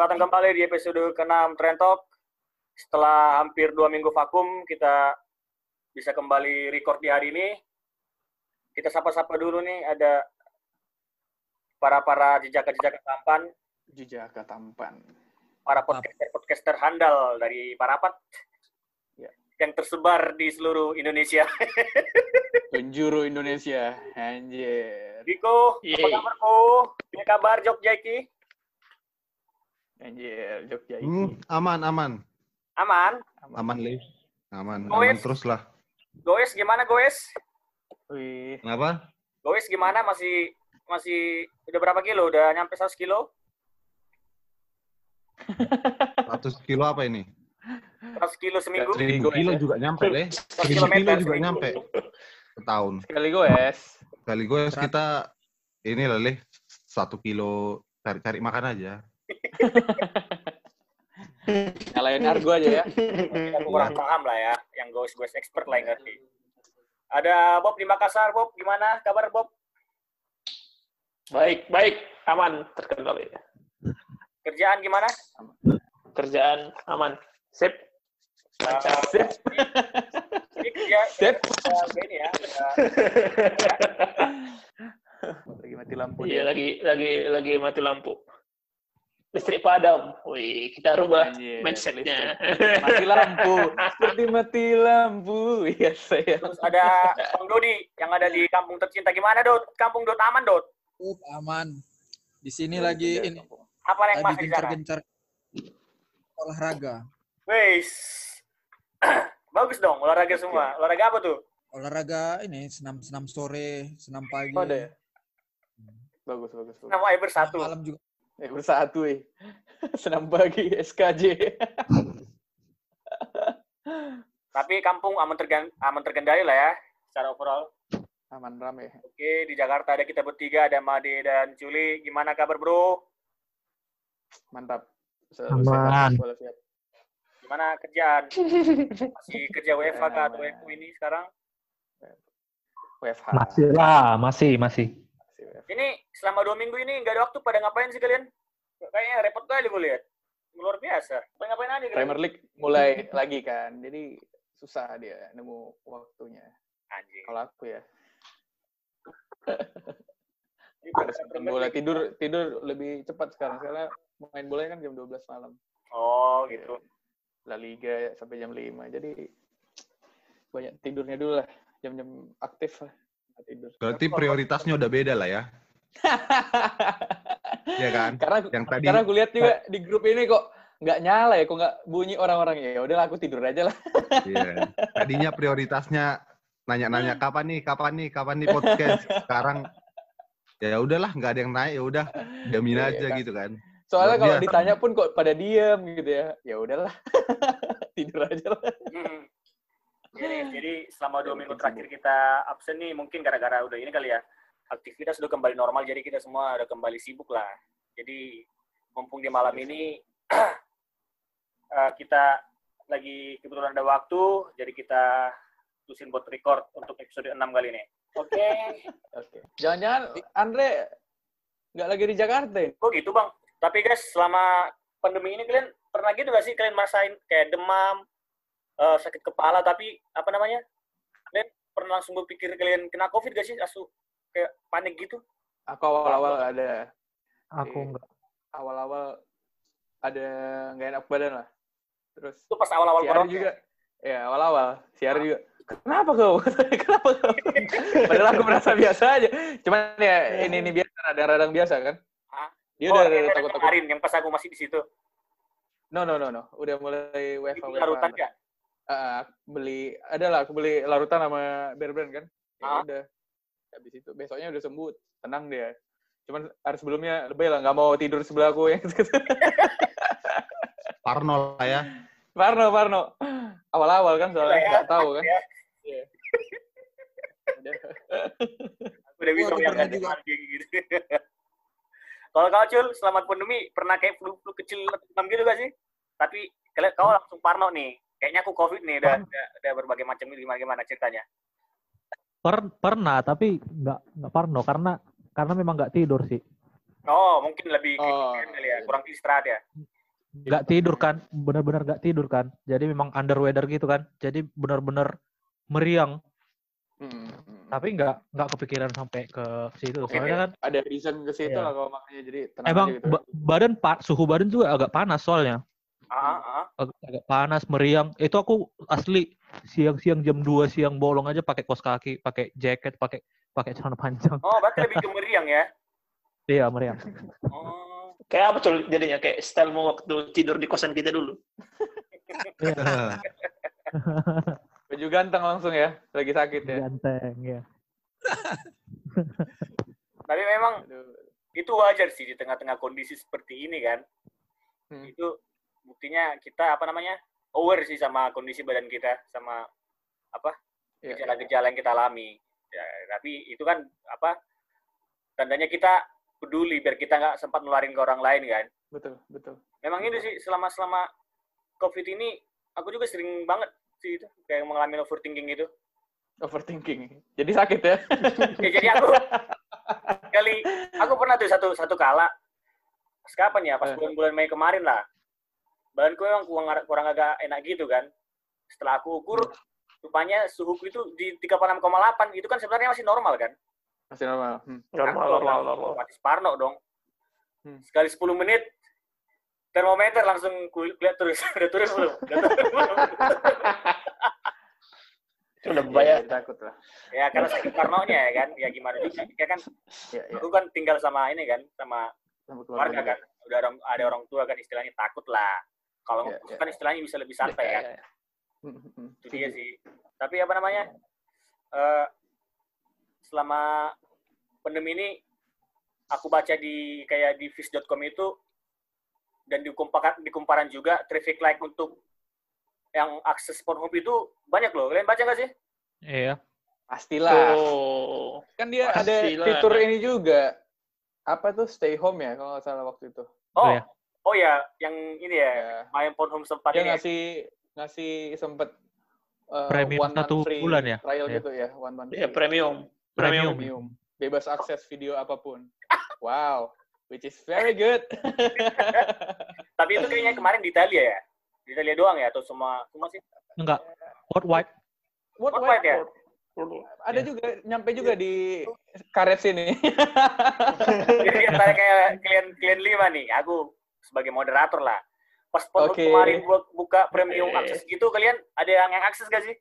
Selamat datang kembali di episode ke-6 Trend Talk. Setelah hampir dua minggu vakum, kita bisa kembali record di hari ini. Kita sapa-sapa dulu nih, ada para-para jejaka-jejaka tampan, Jejaka tampan. para podcaster-podcaster handal dari Parapat Ya. yang tersebar di seluruh Indonesia. Penjuru Indonesia. Anjir. Riko, apa kabar Ko? Apa kabar Jogja iki? Anjir, Jogja Hmm, ini. aman, aman. Aman? Aman, Le. Aman, Oh, aman terus lah. Goes gimana Goes? Wih, Kenapa? Goes gimana? Masih masih udah berapa kilo? Udah nyampe 100 kilo? 100 kilo apa ini? 100 kilo seminggu? Dari 1000 gue kilo juga nyampe, Le. 100 1000 kilo juga seminggu. nyampe. Setahun. sekali goes. Kali gue kita ini lah, Le. Satu kilo cari-cari makan aja. Nyalain argo aja ya. Aku kurang paham lah ya. Yang Goes-Goes expert lah yang ngerti. Ada Bob di Makassar. Bob, gimana kabar Bob? Baik, baik, aman, terkendali. Kerjaan gimana? Kerjaan aman. Sip. Lancar. Uh, Sip. Ini kerja, Sip. uh, ini ya. uh, Lagi mati lampu Iya, dia. lagi lagi lagi mati lampu. Listrik padam. Wih, kita rubah Anjir, mindsetnya. Mati lampu. Seperti mati lampu. Iya, saya. terus ada Bang Dodi yang ada di kampung tercinta. Gimana Dot? Kampung Dot aman Dot? Up, aman. Di sini Iya, lagi ini Apa yang lagi masih gencar-gencar olahraga. Weis. Bagus dong, olahraga semua. Olahraga apa tuh? Olahraga ini senam-senam sore, senam pagi. Oh, ada ya? Bagus, bagus, bagus. Nama Eber satu. Malam juga. Eh, bersatu, eh. Senam pagi, SKJ. Tapi kampung aman, tergan- aman terkendali lah ya, secara overall. Aman rame. Oke, di Jakarta ada kita bertiga, ada Made dan Juli. Gimana kabar bro? Mantap. Aman. Gimana kerjaan? Masih kerja WFH atau. WFU ini sekarang? WFH. Masih lah, masih, masih. Ini selama dua minggu ini nggak ada waktu pada ngapain sih kalian? Kayaknya repot kali gue lihat. Luar biasa. Ngapain ngapain aja kalian? Premier League mulai lagi kan, jadi susah dia nemu waktunya. Anjing. Kalau aku ya, harus bola tidur tidur lebih cepat sekarang. Karena main bola kan jam 12 malam. Oh gitu. La Liga sampai jam 5. Jadi banyak tidurnya dulu lah, jam-jam aktif lah tidur. Berarti prioritasnya udah beda lah ya. Iya kan? Karena Yang tadi karena aku lihat juga di grup ini kok nggak nyala ya, kok nggak bunyi orang-orangnya. Ya udahlah aku tidur aja lah. Iya. Tadinya prioritasnya nanya-nanya kapan nih, kapan nih, kapan nih podcast. Sekarang ya udahlah, nggak ada yang naik, ya udah diamin Iya, aja kan. gitu kan. Soalnya kalau ditanya pun kok pada diem gitu ya. Ya udahlah. tidur aja lah. Jadi, jadi selama dua minggu terakhir kita absen nih, mungkin gara-gara udah ini kali ya, aktivitas udah kembali normal, jadi kita semua udah kembali sibuk lah. Jadi mumpung di malam ini eh, kita lagi kebetulan ada waktu, jadi kita tusin buat record untuk episode 6 kali ini. Oke, Oke. Jangan-jangan Andre nggak lagi di Jakarta ya? kok gitu bang? Tapi guys, selama pandemi ini kalian pernah gitu gak sih kalian merasain kayak demam, eh, sakit kepala, tapi apa namanya? Kalian pernah langsung berpikir kalian kena COVID gak sih? Asu kayak panik gitu? Aku awal-awal ada Aku Oke. enggak. awal-awal ada nggak enak badan lah. Terus Itu pas awal-awal si Ari corona. juga, ya awal-awal si Ari juga. Kenapa kau? Kenapa kau? Padahal aku merasa biasa aja. Cuman ya ini ini biasa, radang-radang biasa kan. Hah? Dia Oh, udah takut-takut. kemarin yang pas aku masih di situ. No no no no, udah mulai WFH WFH. Ah, beli ada lah aku beli larutan sama Bear Brand kan. Ya Ah. udah. Habis itu besoknya udah sembuh, tenang dia. Cuman hari sebelumnya lebih lah nggak mau tidur sebelah aku yang Parno lah ya. Parno, Parno. Awal-awal kan soalnya ya, nggak tahu kan. ya. Iya. Udah. Aku udah bisa juga. kayak gitu. Kalau kau Cul, selama pandemi pernah kayak flu-flu kecil demam gitu gak sih? Tapi kalian kau langsung parno nih. Kayaknya aku COVID nih, udah, udah, udah berbagai macam ini gimana gimana ceritanya. Per- pernah, tapi nggak nggak parno karena karena memang nggak tidur sih. Oh, mungkin lebih Oh, kali ya, kurang istirahat ya. Nggak tidur kan, benar-benar nggak tidur kan. Jadi memang under weather gitu kan. Jadi benar-benar meriang. Hmm. Tapi nggak nggak kepikiran sampai ke situ. Soalnya kan ada reason ke situ Iya. lah kalau makanya jadi tenang emang aja gitu. ba- badan pak suhu badan juga agak panas soalnya. Ah, ah. Agak, agak panas, meriang. Itu aku asli siang-siang jam 2 siang bolong aja pakai kos kaki, pakai jaket, pakai pakai celana panjang. Oh, berarti lebih ke meriang ya. Iya, meriang. Oh. Kayak apa tuh jadinya? Kayak stylemu waktu tidur di kosan kita dulu. Iya, Baju ganteng langsung ya, lagi sakit ya. ganteng ya. Tapi memang itu wajar sih di tengah-tengah kondisi seperti ini kan. Hmm. Itu buktinya kita apa namanya? aware sih sama kondisi badan kita sama apa? Iya, gejala-gejala yang kita alami. Ya, tapi itu kan apa? Tandanya kita peduli biar kita nggak sempat nularin ke orang lain kan. betul, betul. Memang ini sih selama selama COVID ini aku juga sering banget sih itu kayak mengalami overthinking gitu. Overthinking. Jadi sakit ya. Ya, jadi aku kali aku pernah tuh satu satu kala pas kapan ya pas Eh. bulan-bulan Mei kemarin lah badanku memang kurang, kurang agak enak gitu kan. Setelah aku ukur rupanya suhuku itu di 36,8 itu kan sebenarnya masih normal kan? Masih normal. Hmm. Normal, normal, normal. otomatis parno dong. Hmm. sekali 10 menit termometer langsung ku lihat terus. Udah turun belum? Udah udah Iya, takut lah. ya karena sakit parnonya ya kan? Ya gimana juga. Ya kan? Iya, iya. aku kan tinggal sama ini kan sama Sama keluarga kan. Udah orang ada orang tua kan istilahnya takut lah kalau Iya, ngekos iya. kan istilahnya bisa lebih santai kan Hmm, hmm, hmm. itu dia sih tapi apa namanya eh selama pandemi ini aku baca di kayak di fish.com itu dan di kumparan, di kumparan juga traffic light untuk yang akses Pornhub itu banyak loh kalian baca nggak sih Iya. Pastilah. Oh. Kan dia ada Pastilah. fitur ini juga. Apa tuh stay home ya kalau nggak salah waktu itu. oh iya. Oh ya yang ini ya Ya. main Pornhub sempat Dia ini ya. ngasih ngasih sempet uh, Premium one satu free bulan ya? Trial Iya. gitu ya, one month. Ya, premium. Premium. Premium. Bebas akses video apa pun. Wow, which is very good. tapi itu kayaknya kemarin di Italia ya di Italia doang ya atau semua semua sih Enggak. Worldwide. What, white ya? Ada Iya. juga nyampe juga di karet sini. Jadi antara kayak klien klien lima nih, aku sebagai moderator lah. Pas Oke. kemarin buka premium Oke. akses gitu, kalian ada yang yang akses gak sih?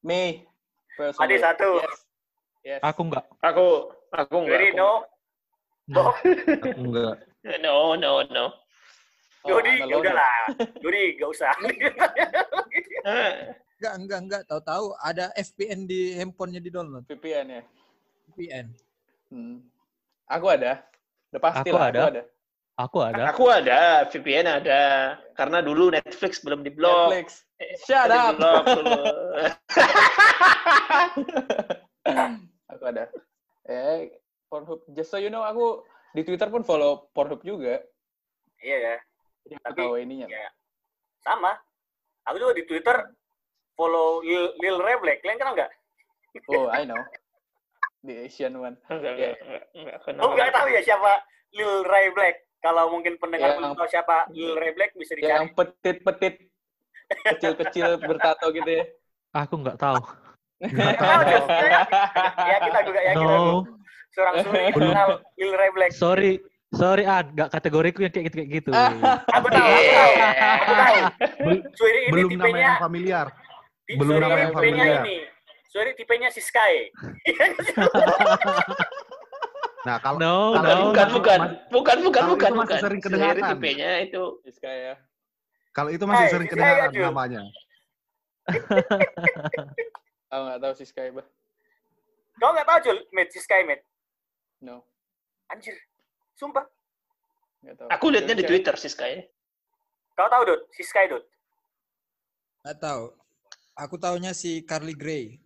Me. Ada satu. Yes. Yes. Aku enggak. Aku, aku enggak. Jadi no, Enggak. Aku enggak. enggak. No, no, no. Oh, Dodi, I'm ya alone. udahlah. Dodi, gak usah. Ah, Enggak, enggak, enggak. Tahu-tahu ada VPN di handphonenya di download. VPN ya. VPN. Hmm. Aku ada. Udah pasti Aku lah, ada. aku ada. Aku ada. Aku ada, VPN ada. Karena dulu Netflix belum diblok. Netflix. Shut up. Diblok dulu. aku ada. Eh, Pornhub. Just so you know, aku di Twitter pun follow Pornhub juga. Iya ya, Jadi aku Tapi, tahu ininya. ya. sama. Aku juga di Twitter follow Lil, Lil Ray Black. Kalian kenal nggak? Oh, I know. The Asian one. Enggak, enggak, enggak, enggak kenal. Oh, nggak tahu ya siapa Lil Ray Black. Kalau mungkin pendengar Yang- belum tahu siapa Lil Ray Black bisa Yang dicari. petit-petit. Kecil-kecil bertato gitu ya. Aku enggak tahu. Nggak tahu, ya kita juga yakin aku. No. Seorang suri kenal Lil Ray Black. Sorry. Sorry, An. Enggak kategoriku yang kayak gitu kayak gitu. Aku tahu, aku tahu. Aku tahu. Bel- Suri ini belum nama tipenya, yang familiar. belum Suri nama yang tipenya familiar. ini. Suri tipenya si Sky. Nah, kalau No, Kalau no. bukan, masih- bukan, masih- bukan, bukan, kalau bukan, itu masih bukan. sering Seri kedengaran. tipenya itu. Siska ya. kalau itu masih Hai, sering kedengaran Jul. namanya. Aku nggak tahu Siska ya, bah. Kau nggak tahu Jul, Mate, si Sky, Mate? No, Anjir. Sumpah. nggak tahu. Aku lihatnya di. Twitter sih Sky. Kau tahu, Dot? Si Sky, Dot? Enggak tahu. Aku taunya si Carly Gray.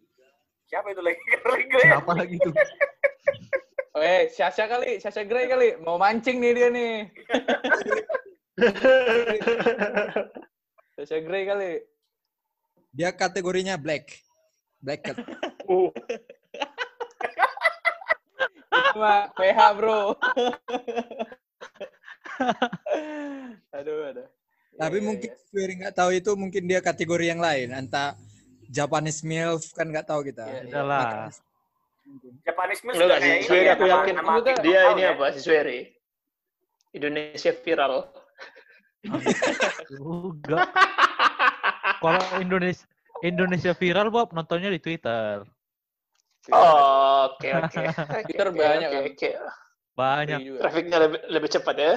Siapa itu lagi? Carly Gray. Siapa lagi tuh? Oh, eh, Sasha kali, Sasha Grey kali. Mau mancing nih dia nih. Sasha Grey kali. Dia kategorinya black. Black cat. Uh, sama PH bro. aduh, aduh. Tapi Iya, mungkin iya, Swery nggak tahu itu mungkin dia kategori yang lain. Entah Japanese MILF kan nggak tahu kita. Iya, iya. Udah Enggak, sudah sih. kayak ini Swery ya, aku nama- yakin. nama TikTok Dia tahu ini ya. apa? Si Swery. Indonesia viral. Enggak. Kalau Indonesia Indonesia viral Bob nontonnya di Twitter. Oh, oke oke. Twitter banyak oke, kan. oke. Banyak juga. Trafiknya lebih lebih cepat ya.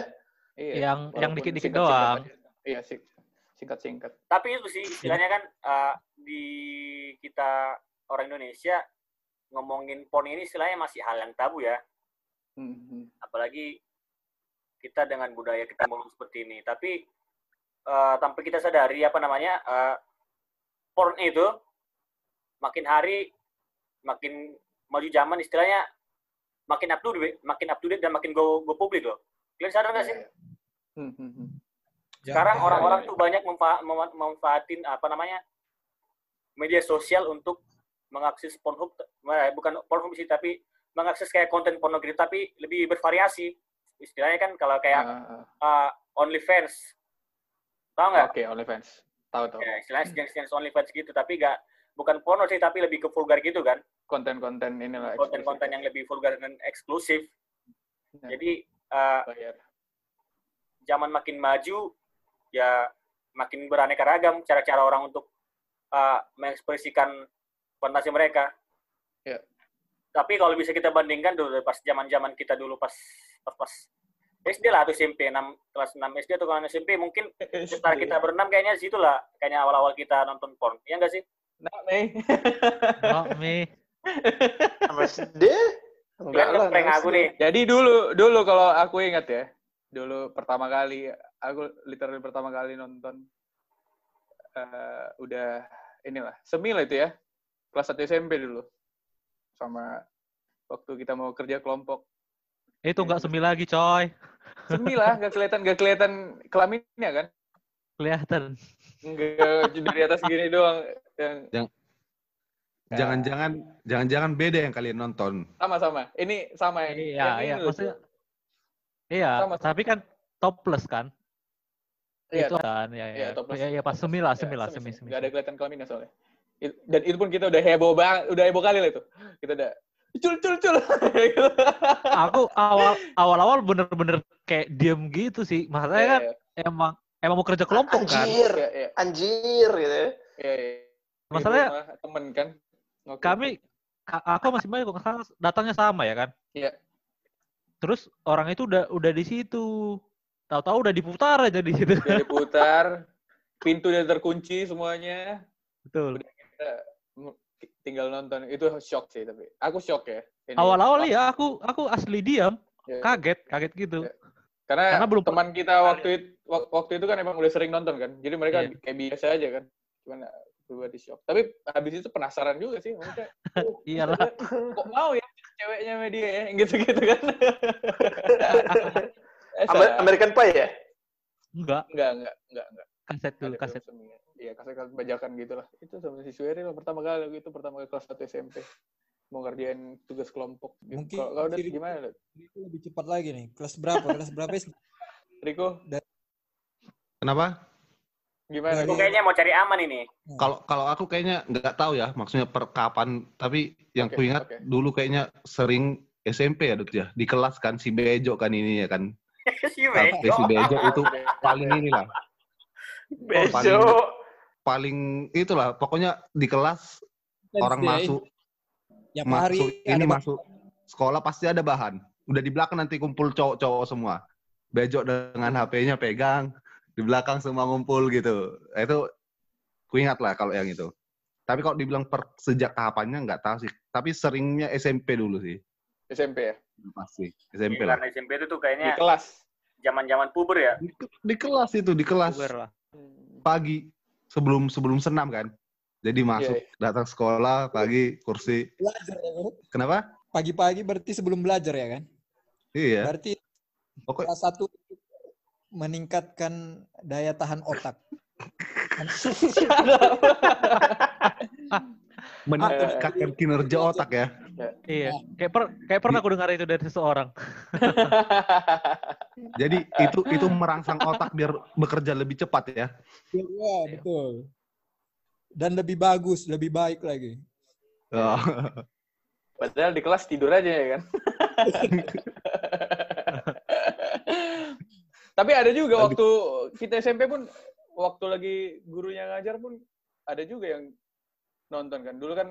Iya, yang yang walaupun dikit-dikit singkat-singkat doang. aja. Iya, sing- singkat-singkat. Tapi itu sih istilahnya kan eh, di kita orang Indonesia ngomongin porn ini istilahnya masih hal yang tabu ya. Hmm, hmm. apalagi kita dengan budaya kita mulung seperti ini. Tapi eh, tanpa kita sadari apa namanya eh, porn itu makin hari makin maju zaman istilahnya makin up to date, makin up to date dan makin go go publik loh. Kalian sadar nggak sih? Hmm, hmm, hmm. Sekarang orang-orang tuh banyak memfa- memanfaatin apa namanya media sosial untuk mengakses Pornhub, eh, bukan Pornhub sih tapi mengakses kayak konten pornografi tapi lebih bervariasi. Istilahnya kan kalau kayak ah. uh, OnlyFans. Tahu nggak? Oke, OnlyFans. Tahu tahu. Ya, istilahnya sejenis-jenis OnlyFans gitu, tapi nggak bukan porno sih, tapi lebih ke vulgar gitu kan. Konten-konten inilah. Konten-konten yang lebih vulgar dan eksklusif. Ya. Jadi uh, bayar. zaman makin maju, ya makin beraneka ragam cara-cara orang untuk uh, mengekspresikan fantasi mereka. Ya. Tapi kalau bisa kita bandingkan dulu pas zaman-zaman kita dulu pas pas, pas SD lah atau SMP 6 kelas 6 SD atau kelas SMP mungkin sekitar kita berenam kayaknya di situ lah kayaknya awal-awal kita nonton porn. Iya enggak sih? Mei. Oh, Mi. Sama dia? Enggak lah. prank aku nih. Jadi dulu dulu kalau aku ingat ya, dulu pertama kali aku literally pertama kali nonton eh, udah inilah semil itu ya kelas 1 SMP dulu sama waktu kita mau kerja kelompok Itu nggak semi lagi, coy. semi lah gak kelihatan gak kelihatan kelaminnya kan Kelihatan. enggak dari atas gini doang yang Yang- Ya, Jangan-jangan jangan-jangan beda yang kalian nonton. sama-sama ini sama yang Iya, yang iya, maksudnya Iya, Sama- tapi kan topless kan? Iya, itu kan, ya, iya, ya. topless. Ya, ya, pas semi lah, Ya, semi lah, semi, semi. Gak ada kelihatan kelaminnya soalnya. Dan itu pun kita udah heboh banget, udah heboh kali lah itu. Kita udah cul cul cul. Aku awal awal-awal bener-bener kayak diem gitu sih. Maksudnya kan Iya, emang emang mau kerja kelompok kan. Anjir. iya, iya, Anjir gitu ya. iya, iya. Masalahnya temen kan. Waktu kami aku masih banyak salah datangnya sama ya kan. Iya. Terus orang itu udah udah di situ. Tahu-tahu udah diputar aja di situ. udah diputar, pintu udah terkunci semuanya. Betul. M- tinggal nonton. Itu shock sih tapi. Aku shock ya. Ini- Awal-awal ya aku aku asli diam, Iya. kaget, kaget gitu. Iya. Karena, Karena belum teman kita waktu itu waktu itu kan emang udah sering nonton kan. Jadi mereka Iya. kayak biasa aja kan. Cuman pribadi shock. Tapi habis itu penasaran juga sih maksudnya. oh, Iyalah. Kok mau ya ceweknya sama dia ya gitu-gitu kan. Eh, Amer- sa- American Pie ya? Enggak, enggak, enggak, enggak, enggak. kaset dulu, Ada kaset. Film semi. Iya, kaset kaset bajakan gitu lah. Itu sama si Sueri lah pertama kali itu pertama kali kelas 1 SMP. Mau ngerjain tugas kelompok. Gitu. Mungkin Kalau udah gimana? Itu lebih cepat lagi nih. Kelas berapa? Kelas berapa sih? Riko? Kenapa? Gimana? Dari- Aku kayaknya mau cari aman ini. Kalau kalau aku kayaknya nggak tahu ya maksudnya per kapan, tapi yang Oke, kuingat oke. dulu kayaknya sering SMP ya Dut ya. Di kelas kan si Bejo kan ini ya kan. si Sampai si Bejo. Bejo itu paling inilah, Besok. Paling itulah pokoknya di kelas orang masuk hari masuk ada ini masuk sekolah pasti ada bahan. Udah di belakang nanti kumpul cowok-cowok semua. Bejo dengan HP-nya pegang, di belakang semua ngumpul gitu. Itu kuingat lah kalau yang itu. Tapi kalau dibilang per sejak kapannya nggak tahu sih. Tapi seringnya SMP dulu sih. SMP ya? Pasti SMP lah. Karena SMP itu tuh Di kayaknya kelas. zaman-zaman puber ya. Di, di kelas itu, di kelas Puber lah. pagi sebelum sebelum senam kan. Jadi masuk iya. datang sekolah pagi kursi. belajar ya? Kenapa? Pagi-pagi berarti sebelum belajar ya kan? Iya. Berarti Pokok salah satu meningkatkan daya tahan otak. meningkatkan kinerja otak ya. Iya. Kayak per, kayak pernah aku dengar itu dari seseorang. Jadi itu itu merangsang otak biar bekerja lebih cepat ya. Ya, betul. Dan lebih bagus, lebih baik lagi. Oh. Padahal di kelas tidur aja ya kan. Tapi ada juga Lagi- waktu kita SMP pun waktu lagi gurunya ngajar pun ada juga yang nonton kan. Dulu kan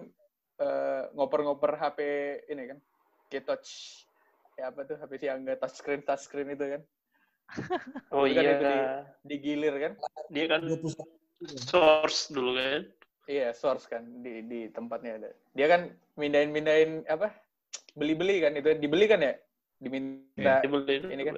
eh, ngoper-ngoper HP ini kan. Touch ya apa tuh? HP siang nggak touchscreen touchscreen itu kan. Oh Dulu kan iya. itu di- digilir kan. Dia kan 21. source dulu kan. iya source kan. Di di tempatnya ada. Dia kan mindahin mindahin apa? Beli-beli kan. Itu dibeli kan ya? Diminta Dia beli ini kan.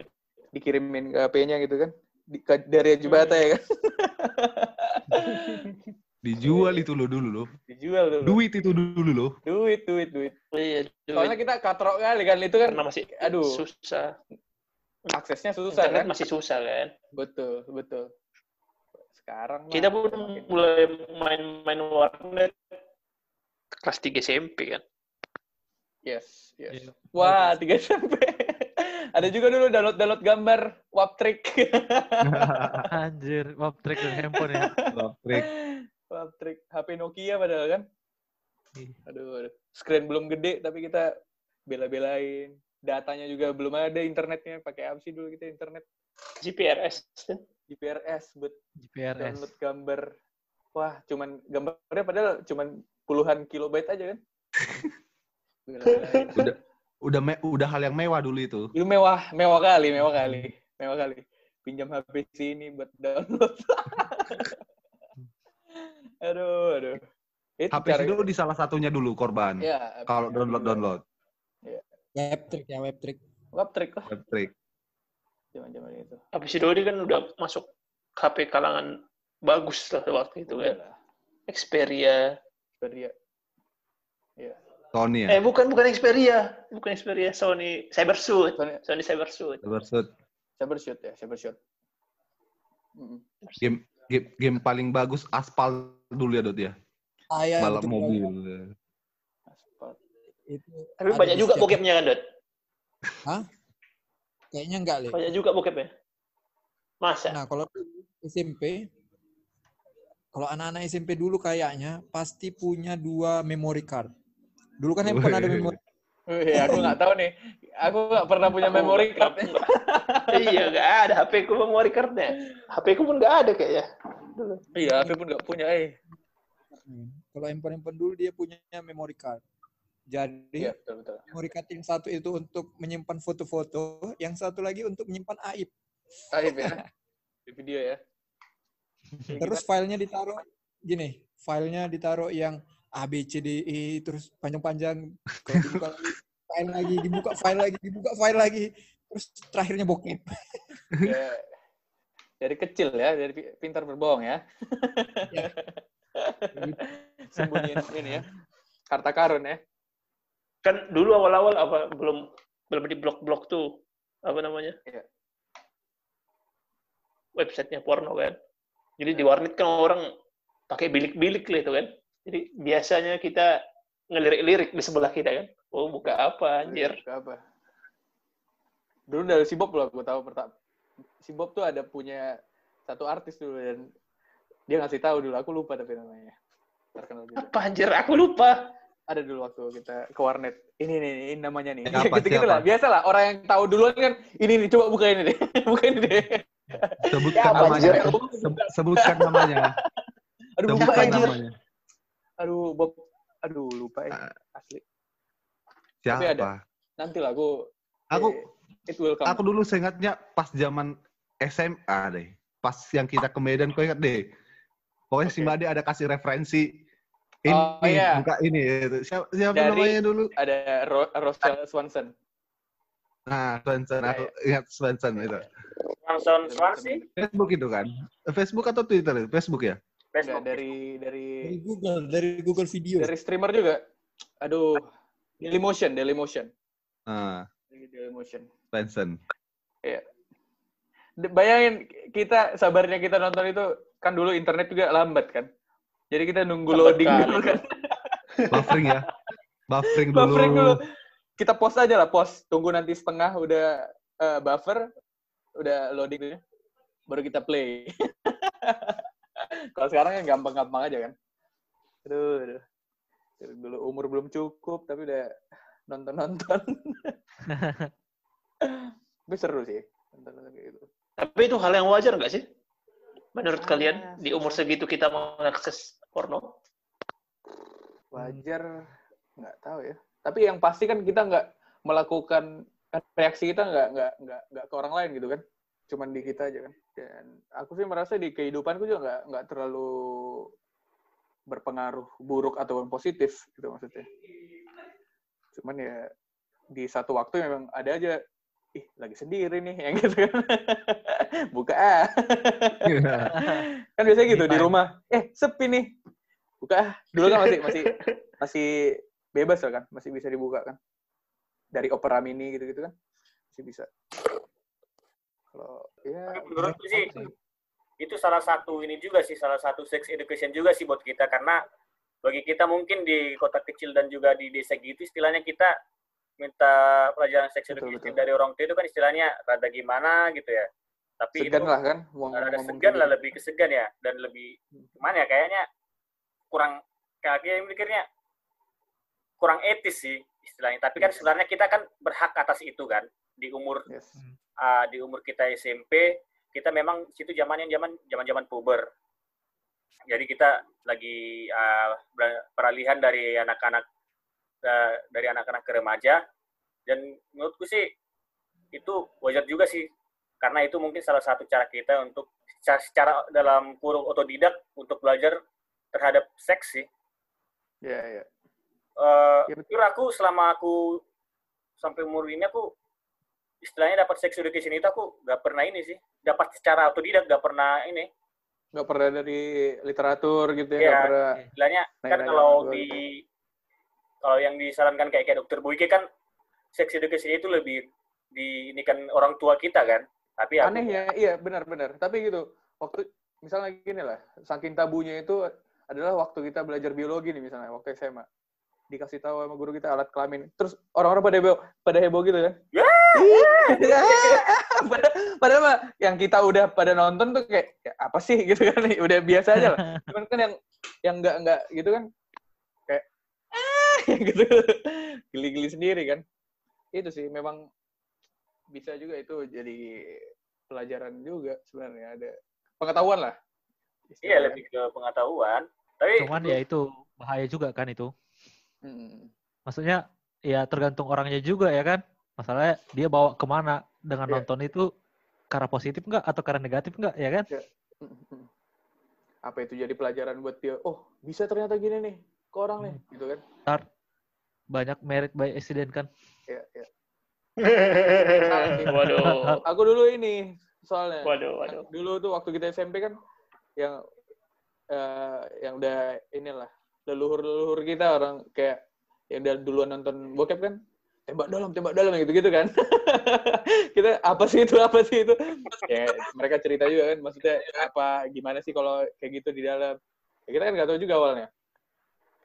dikirimin ke HP-nya gitu kan. Di, ke, dari Jibata ya kan Dijual itu lo dulu lo. dijual dulu Duit itu dulu lo. duit duit duit Oh iya. soalnya kita katrok kali kan itu kan karena masih aduh. susah. aksesnya susah Internet kan masih susah kan. betul betul sekarang mah Kita pun mulai main-main warnet kelas 3 SMP kan. yes yes Iya. wah tiga SMP ada juga dulu download download gambar Waptrick Anjir, wap track dan handphone ya. Trik. Waptrick HP Nokia padahal kan Iya. aduh, aduh. screen belum gede tapi kita bela-belain datanya juga belum ada internetnya pakai apa sih dulu kita internet GPRS. GPRS buat GPRS. download gambar wah cuman gambarnya padahal cuman puluhan kilobyte aja kan. Udah udah me- udah hal yang mewah dulu itu. itu mewah mewah kali mewah kali mewah kali pinjam HP sini buat download aduh aduh itu HP dulu di salah satunya dulu korban. ya Kalau download download. Web trick ya, web trick. Waptrick lah Trik. zaman-zaman itu Habis itu dia kan udah masuk HP kalangan bagus lah waktu itu kan. Lah. Xperia. Xperia. Sony Eh ya. bukan bukan Xperia, bukan Xperia, Sony Cybersuit. Sony Sony Cybersuit. Cybershoot. Cybershoot ya, Cybershoot. Mm-mm. Game game game paling bagus aspal dulu ya Dot ya. Ah, ya, Balap betul. mobil. Aspal. Itu Tapi ada banyak juga bokepnya kan, Dot? Kayaknya enggak, Le. Banyak juga bokepnya. Masa? Nah, kalau SMP, kalau anak-anak SMP dulu kayaknya pasti punya dua memory card. Dulu kan handphone ada memory Wih, aku nggak tahu nih. Aku nggak pernah punya memory card. Iya, nggak ada. HP ku memory cardnya. HP ku pun nggak ada kayaknya. Dulu. Iya, HP pun nggak punya. Eh, Hmm. Kalau handphone-handphone dulu dia punya memory card. Jadi iya betul betul. memory card yang satu itu untuk menyimpan foto-foto, yang satu lagi untuk menyimpan aib. Aib ya. Di video ya. Terus filenya ditaruh gini, filenya ditaruh yang A B C D E terus panjang-panjang. Kalau dibuka lagi, file lagi, dibuka file lagi, dibuka file lagi. Terus terakhirnya bokep. Ya, dari kecil ya, dari pi- pintar berbohong ya. Ya. Sembunyiin ini ya. Harta karun ya. Kan dulu awal-awal apa belum belum di blok-blok tuh apa namanya? Iya. Websitenya porno kan. Jadi di warnet kan orang pakai bilik-bilik lah itu kan. Jadi biasanya kita ngelirik-lirik di sebelah kita kan. Oh buka apa anjir. Ke apa? Dulu dari si Bob loh, gue tahu pertama. Si Bob tuh ada punya satu artis dulu dan dia ngasih tahu dulu. Aku lupa tapi namanya. Terkenal gitu. Apa anjir? Aku lupa. Ada dulu waktu kita ke warnet. Ini nih, ini namanya nih. Siapa, gitu-gitu siapa? lah. Biasa lah. Orang yang tahu duluan kan, ini nih, coba buka ini deh. buka ini deh. Sebutkan Ya, namanya. Se- sebutkan namanya. Aduh, lupa Sebutkan anjir. namanya. Aduh, Bob. Aduh, lupa ya. Asli. Tapi ada. Siapa? Nanti lah, aku... Aku eh, It will come. aku dulu seingatnya pas zaman SMA deh. Pas yang kita ke Medan, kau ingat deh. Pokoknya si Oke. Made ada kasih referensi. Ini, Oh, iya. buka ini. gitu. Siapa, siapa Dari- namanya dulu? Ada Ro Rosel Swanson. Nah, Swenson. Ya, Aku ingat Swenson itu. Langsung Swansea, Facebook itu kan? Facebook atau Twitter? itu? Facebook ya? Facebook. dari dari Dari Google, dari Google Video. dari streamer juga. Aduh, Dailymotion, Dailymotion. Nah, Dari Dailymotion. Swenson. D- Bayangin kita sabarnya kita nonton itu kan dulu internet juga lambat kan. Jadi kita nunggu Lambat loading kali. dulu kan. Buffering ya. Buffering dulu. Buffering dulu. Kita post aja lah, post. Tunggu nanti setengah udah eh, buffer, udah loading dulu. Baru kita play. Kalau sekarang kan gampang-gampang aja kan. Aduh, aduh. Dulu umur belum cukup, tapi udah nonton-nonton. tapi seru sih. Nonton-nonton kayak gitu. Tapi itu hal yang wajar nggak sih? Menurut Ah, kalian di umur segitu kita mengakses porno? Wajar, nggak tahu ya. Tapi yang pasti kan kita nggak melakukan kan reaksi kita nggak nggak nggak nggak ke orang lain gitu kan. Cuman di kita aja kan. Dan aku sih merasa di kehidupanku juga nggak nggak terlalu berpengaruh buruk ataupun positif gitu maksudnya. Cuman ya di satu waktu memang ada aja ih lagi sendiri nih yang gitu kan. Buka ah. kan biasanya gitu di rumah. Eh, sepi nih. Buka ah. Dulu kan masih masih masih bebas lah kan, masih bisa dibuka kan. Dari Opera Mini gitu-gitu kan. Masih bisa. Kalau ya menurutku sih itu salah satu ini juga sih salah satu sex education juga sih buat kita karena bagi kita mungkin di kota kecil dan juga di desa gitu istilahnya kita minta pelajaran Betul, education dari orang tua itu kan istilahnya rada gimana gitu ya tapi segan itu lah kan mau rada segan lah gitu. lebih kesegan ya dan lebih gimana ya kayaknya kurang kayaknya mikirnya kurang etis sih istilahnya tapi kan Yes. sebenarnya kita kan berhak atas itu kan di umur Yes. uh, di umur kita SMP kita memang situ zamannya zaman zaman zaman puber jadi kita lagi uh, ber- peralihan dari anak-anak uh, dari anak-anak ke remaja dan menurutku sih itu wajar juga sih karena itu mungkin salah satu cara kita untuk secara, secara dalam kurung otodidak untuk belajar terhadap seks sih Ya, ya. Eh, Ya, betul. jujur aku selama aku sampai umur ini aku istilahnya dapat sex education itu aku gak pernah ini sih dapat secara otodidak gak pernah ini Nggak pernah dari literatur gitu ya, Iya. nggak pernah istilahnya kan kalau di gitu. Kalau yang disarankan kayak kayak dokter Boyke kan sex education itu lebih di ini kan orang tua kita kan. Tapi aku, aneh ya iya benar-benar tapi gitu waktu misalnya gini lah saking tabunya itu adalah waktu kita belajar biologi nih misalnya waktu SMA dikasih tahu sama guru kita alat kelamin. Terus orang-orang pada heboh pada heboh gitu kan Ya! Iya. padahal, padahal mah yang kita udah pada nonton tuh kayak "Ya, apa sih? Gitu kan. Udah biasa aja lah. Cuman kan yang yang nggak nggak gitu kan gitu geli-geli sendiri kan itu sih memang bisa juga itu jadi pelajaran juga sebenarnya ada pengetahuan lah iya lebih ke pengetahuan tapi Cuman ya itu bahaya juga kan itu. Mm. Maksudnya ya tergantung orangnya juga ya kan. Masalahnya dia bawa ke mana dengan Iya. nonton itu karena positif nggak atau karena negatif nggak ya kan? Mm-mm. apa itu jadi pelajaran buat dia oh bisa ternyata gini nih ke orang nih gitu kan Ntar banyak merit by accident kan. ya, ya. waduh, aku dulu ini soalnya waduh, waduh. dulu tuh waktu kita SMP kan yang eh, yang udah inilah leluhur-leluhur kita orang kayak yang udah duluan nonton bokep kan tembak dalam tembak dalam gitu gitu kan kita apa sih itu apa sih itu ya mereka cerita juga kan maksudnya apa gimana sih kalau kayak gitu di dalam ya, kita kan nggak tahu juga awalnya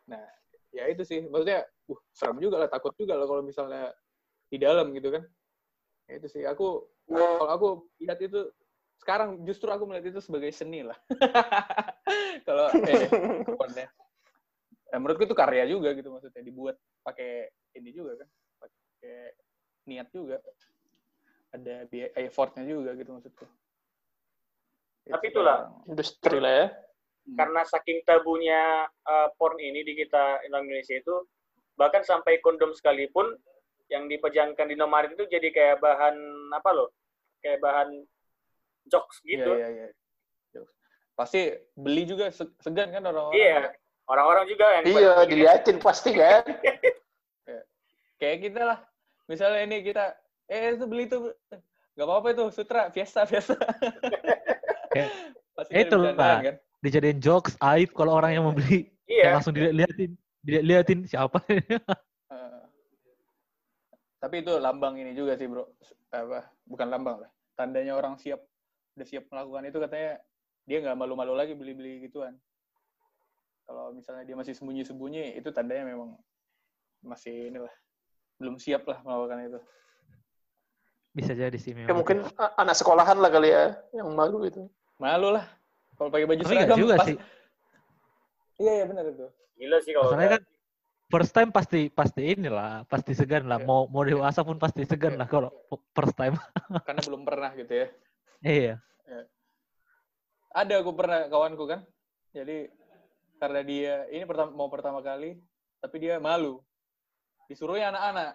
nah ya itu sih. Maksudnya uh serem juga lah takut juga lah kalau misalnya di dalam gitu kan. Ya, itu sih. Aku kalau aku lihat itu sekarang justru aku melihat itu sebagai seni lah. Kalau eh. Eh, menurutku itu karya juga gitu maksudnya dibuat pakai ini juga kan. Pakai niat juga. Ada biaya effortnya juga gitu maksudku. Tapi Itu itulah. Industri lah ya. Karena saking tabunya uh, porn ini di kita Indonesia itu bahkan sampai kondom sekalipun yang dipejangkan di Indomaret itu jadi kayak bahan apa loh kayak bahan jokes Iya, gitu iya, iya. Pasti beli juga se- segan kan orang-orang. iya orang-orang juga yang Iya, diliatin pasti kan. Kayak kita lah. Misalnya ini kita, eh itu beli tuh. Gak apa-apa itu, sutra, fiesta, fiesta. Kayak, Pasti itu lah. kan. Dijadiin jokes aib kalau orang yang membeli iya yang langsung diliatin diliatin siapa Eh, tapi itu lambang ini juga sih bro. Apa? Bukan lambang lah. Tandanya orang siap, udah siap melakukan itu katanya dia nggak malu-malu lagi beli-beli gituan. Kalau misalnya dia masih sembunyi-sembunyi, itu tandanya memang masih inilah belum siap lah melakukan itu. Bisa jadi sih Ya memang. mungkin a- anak sekolahan lah kali ya yang malu itu. Malu lah. Kalau pakai baju Tapi seragam juga pas- sih. Iya, iya benar itu. Gila sih kalau Masalahnya kan first time pasti pasti inilah, pasti segan lah. Iya. Mau mau dewasa pun pasti segan Iya. lah kalau first time. Karena belum pernah gitu ya. iya. Ada aku pernah kawanku kan. Jadi karena dia ini pertama mau pertama kali, tapi dia malu. Disuruhnya anak-anak.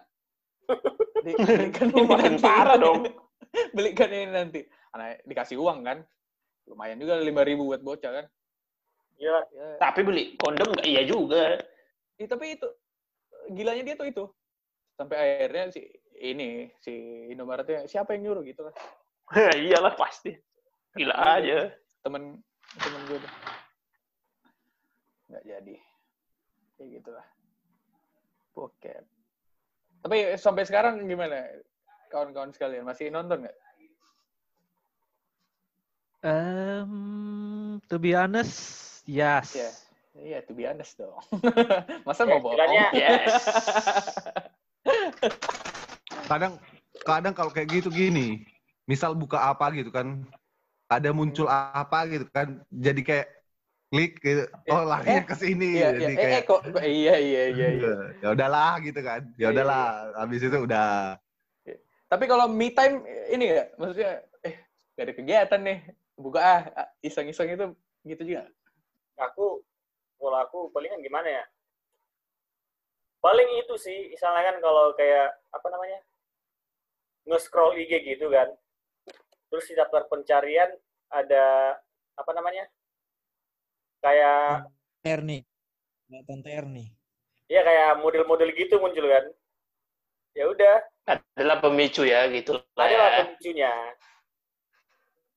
Di, belikan ini nanti. parah dong. belikan ini nanti. Anak dikasih uang kan. Lumayan juga lima ribu buat bocah kan. Gila. Ya, Tapi beli kondom nggak iya juga. Ih, tapi itu gilanya dia tuh itu. Sampai akhirnya si ini si Indomaretnya siapa yang nyuruh gitu lah. Iyalah pasti. Gila aja. Temen temen gue tuh. Nggak jadi. Kayak gitulah. Bokep. Tapi sampai sekarang gimana? Kawan-kawan sekalian masih nonton nggak? Um, to be honest, yes. Iya. Iya, to be honest dong. Masa Ya, mau bohong? Yes. kadang kadang kalau kayak gitu gini misal buka apa gitu kan ada muncul apa gitu kan jadi kayak klik gitu oh larinya ke sini Iya, iya. jadi Eh, kayak eh, kok kok- iya iya iya iya. ya udahlah gitu kan Iya, ya udahlah habis itu udah Tapi kalau me time ini ya, maksudnya eh gak ada kegiatan nih, buka ah iseng-iseng itu gitu juga. aku kalau aku palingan gimana ya paling itu sih misalnya kan kalau kayak apa namanya nge-scroll IG gitu kan terus di daftar pencarian ada apa namanya kayak Ernie. Kelihatan Ernie. ya kayak model-model gitu muncul kan ya udah Adalah pemicu ya gitu lah ada ya. lah pemicunya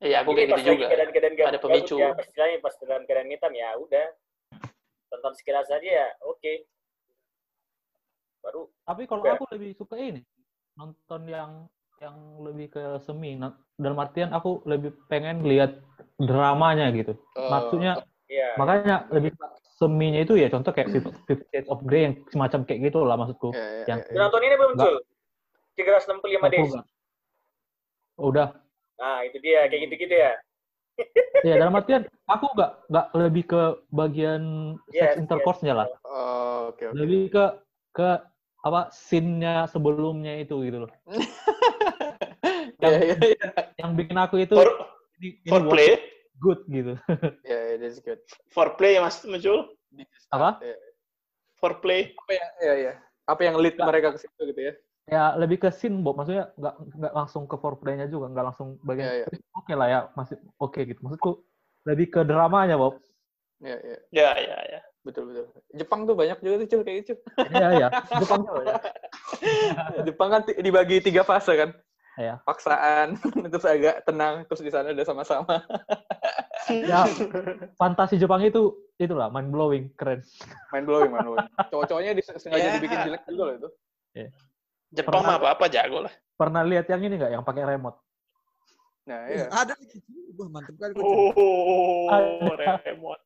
Iya, aku Jadi kayak gitu juga. keadaan-keadaan gabut- Ada pemicu. gabut ya, pas istilahnya pas dalam keadaan hitam ya udah tonton sekilas aja ya oke baru Tapi kalau Ya. aku lebih suka ini nonton yang yang lebih ke semi. Nah, dalam artian aku lebih pengen lihat dramanya gitu. Oh, Maksudnya ya makanya lebih seminya itu ya contoh kayak Fifty Shades of Grey yang semacam kayak gitu lah maksudku. Iya, iya, yang- iya. udah nonton ini belum 365 Aku days Udah. Nah itu dia kayak gitu-gitu ya Ya dalam artian aku nggak nggak lebih ke bagian Yes, sex intercourse-nya lah. Oh, oke oke. Lebih ke ke apa scene-nya sebelumnya itu gitu loh. Iya iya iya. Yang bikin aku itu For, ini, ini for play, good gitu. Iya, iya, that's good. for play ya Mas muncul. Apa? Iya. For play. Apa yang iya iya. Apa yang lead Nggak. mereka ke situ gitu ya? Ya lebih ke scene Bob maksudnya nggak nggak langsung ke foreplay-nya juga nggak langsung bagian Iya, iya. oke lah ya masih oke gitu maksudku lebih ke dramanya Bob Iya iya. Ya, ya, ya. Betul betul. Jepang tuh banyak juga tuh kayak gitu. iya ya Jepang juga ya Jepang kan dibagi tiga fase kan. Iya. Paksaan, terus agak tenang, terus di sana udah sama-sama. ya fantasi Jepang itu itulah mind blowing keren Main blowing, main blowing. Cowok-cowoknya sengaja Ya. dibikin jelek juga loh itu. Jepang mah apa-apa jago lah. pernah lihat yang ini nggak yang pakai remote Nah, Eh, iya. Ada lagi. Wah, mantep kali. Coach. Oh, Ada. remote.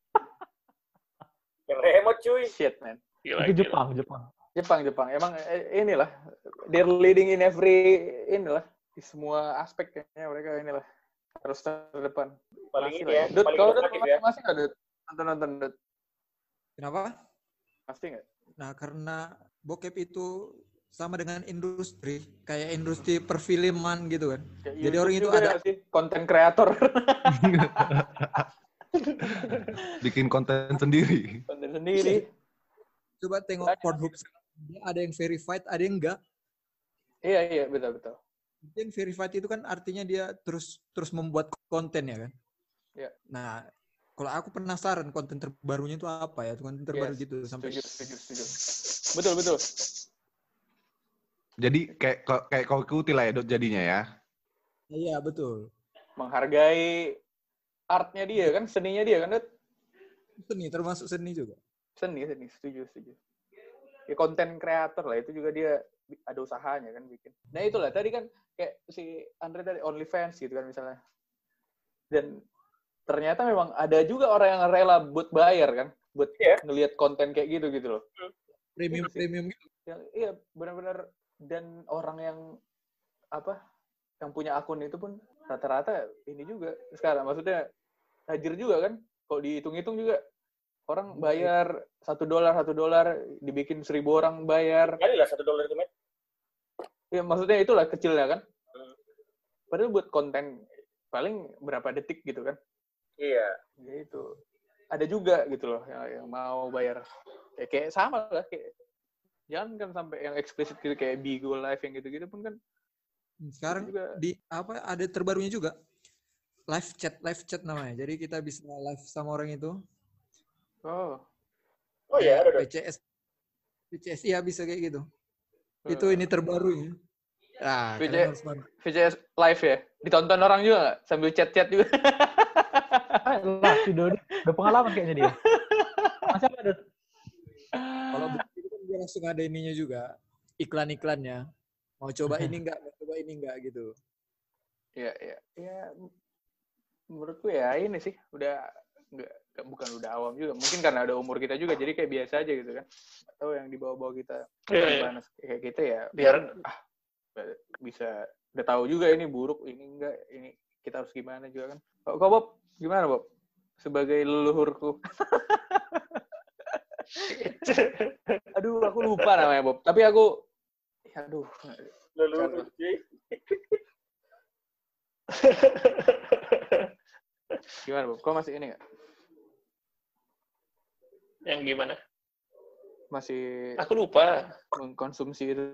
remote cuy Shit, man. Gila, itu gila. Jepang Jepang Jepang, Jepang. Emang eh, inilah, they're leading in every, inilah, di semua aspek kayaknya mereka inilah. Harus terdepan. paling ini lah ya Dut, kalau Dut, inovatif masih, ya masih nggak, Dut? Nonton-nonton, Dut? Kenapa? Masih nggak? Nah, karena bokep itu sama dengan industri, kayak industri perfilman gitu kan. Kayak Jadi orang itu ada- sih? Konten kreator. bikin konten sendiri Konten sendiri. Coba tengok Ada. Pornhub ada yang verified, ada yang enggak. Iya, iya, betul-betul. Yang verified itu kan artinya dia terus terus membuat konten ya kan. Iya. Nah, kalau aku penasaran konten terbarunya itu apa ya, konten terbaru Yes, gitu sampai Setuju, setuju, setuju. Betul, betul. Jadi kayak kayak kau ikuti lah ya dot jadinya ya Iya, betul. Menghargai artnya dia kan, seninya dia kan, Dut? Seni termasuk seni juga. Seni, seni, setuju, setuju. Ya konten kreator lah, itu juga dia ada usahanya kan bikin. Nah itulah, tadi kan kayak si Andre tadi OnlyFans gitu kan misalnya. Dan ternyata memang ada juga orang yang rela buat bayar kan. buat Iya. ngelihat konten kayak gitu gitu loh. Premium premium gitu. Yang iya benar-benar dan orang yang apa yang punya akun itu pun rata-rata ini juga. Sekarang maksudnya hadir juga kan? Kalau dihitung-hitung juga orang bayar satu dolar satu dolar dibikin seribu orang bayar. Kali lah satu dolar itu, Met. ya maksudnya itulah kecilnya kan? Hmm. padahal buat konten paling berapa detik gitu kan? Iya. ya itu. Ada juga gitu loh yang, yang mau bayar. Ya, kayak sama lah kayak jangan kan sampai yang eksplisit gitu kayak Bigo Live yang gitu-gitu pun kan Sekarang itu juga di apa ada terbarunya juga live chat live chat namanya. Jadi kita bisa live sama orang itu. oh Oh iya, ada. PCS PCS iya bisa kayak gitu. Itu eh, ini. Nah, kalian harus bantu. VCS live ya ditonton orang juga nggak sambil chat-chat juga lah si Dodi udah pengalaman kayaknya dia masa ada dia langsung ada ininya juga. Iklan-iklannya. Mau coba ini enggak, mau coba ini enggak gitu. ya ya ya menurutku ya ini sih udah nggak nggak- bukan udah awam juga. Mungkin karena ada umur kita juga jadi kayak biasa aja gitu kan. Atau yang di bawah-bawah kita Iya, iya. gimana kayak kita ya Biar bisa udah tahu juga ini buruk ini enggak ini kita harus gimana juga kan. Kok kok, Bob? Gimana Bob? Sebagai leluhurku aduh aku lupa namanya Bob tapi aku ya, aduh Lalu, cuy. gimana Bob kau masih ini nggak yang gimana? masih Aku lupa. mengkonsumsi itu?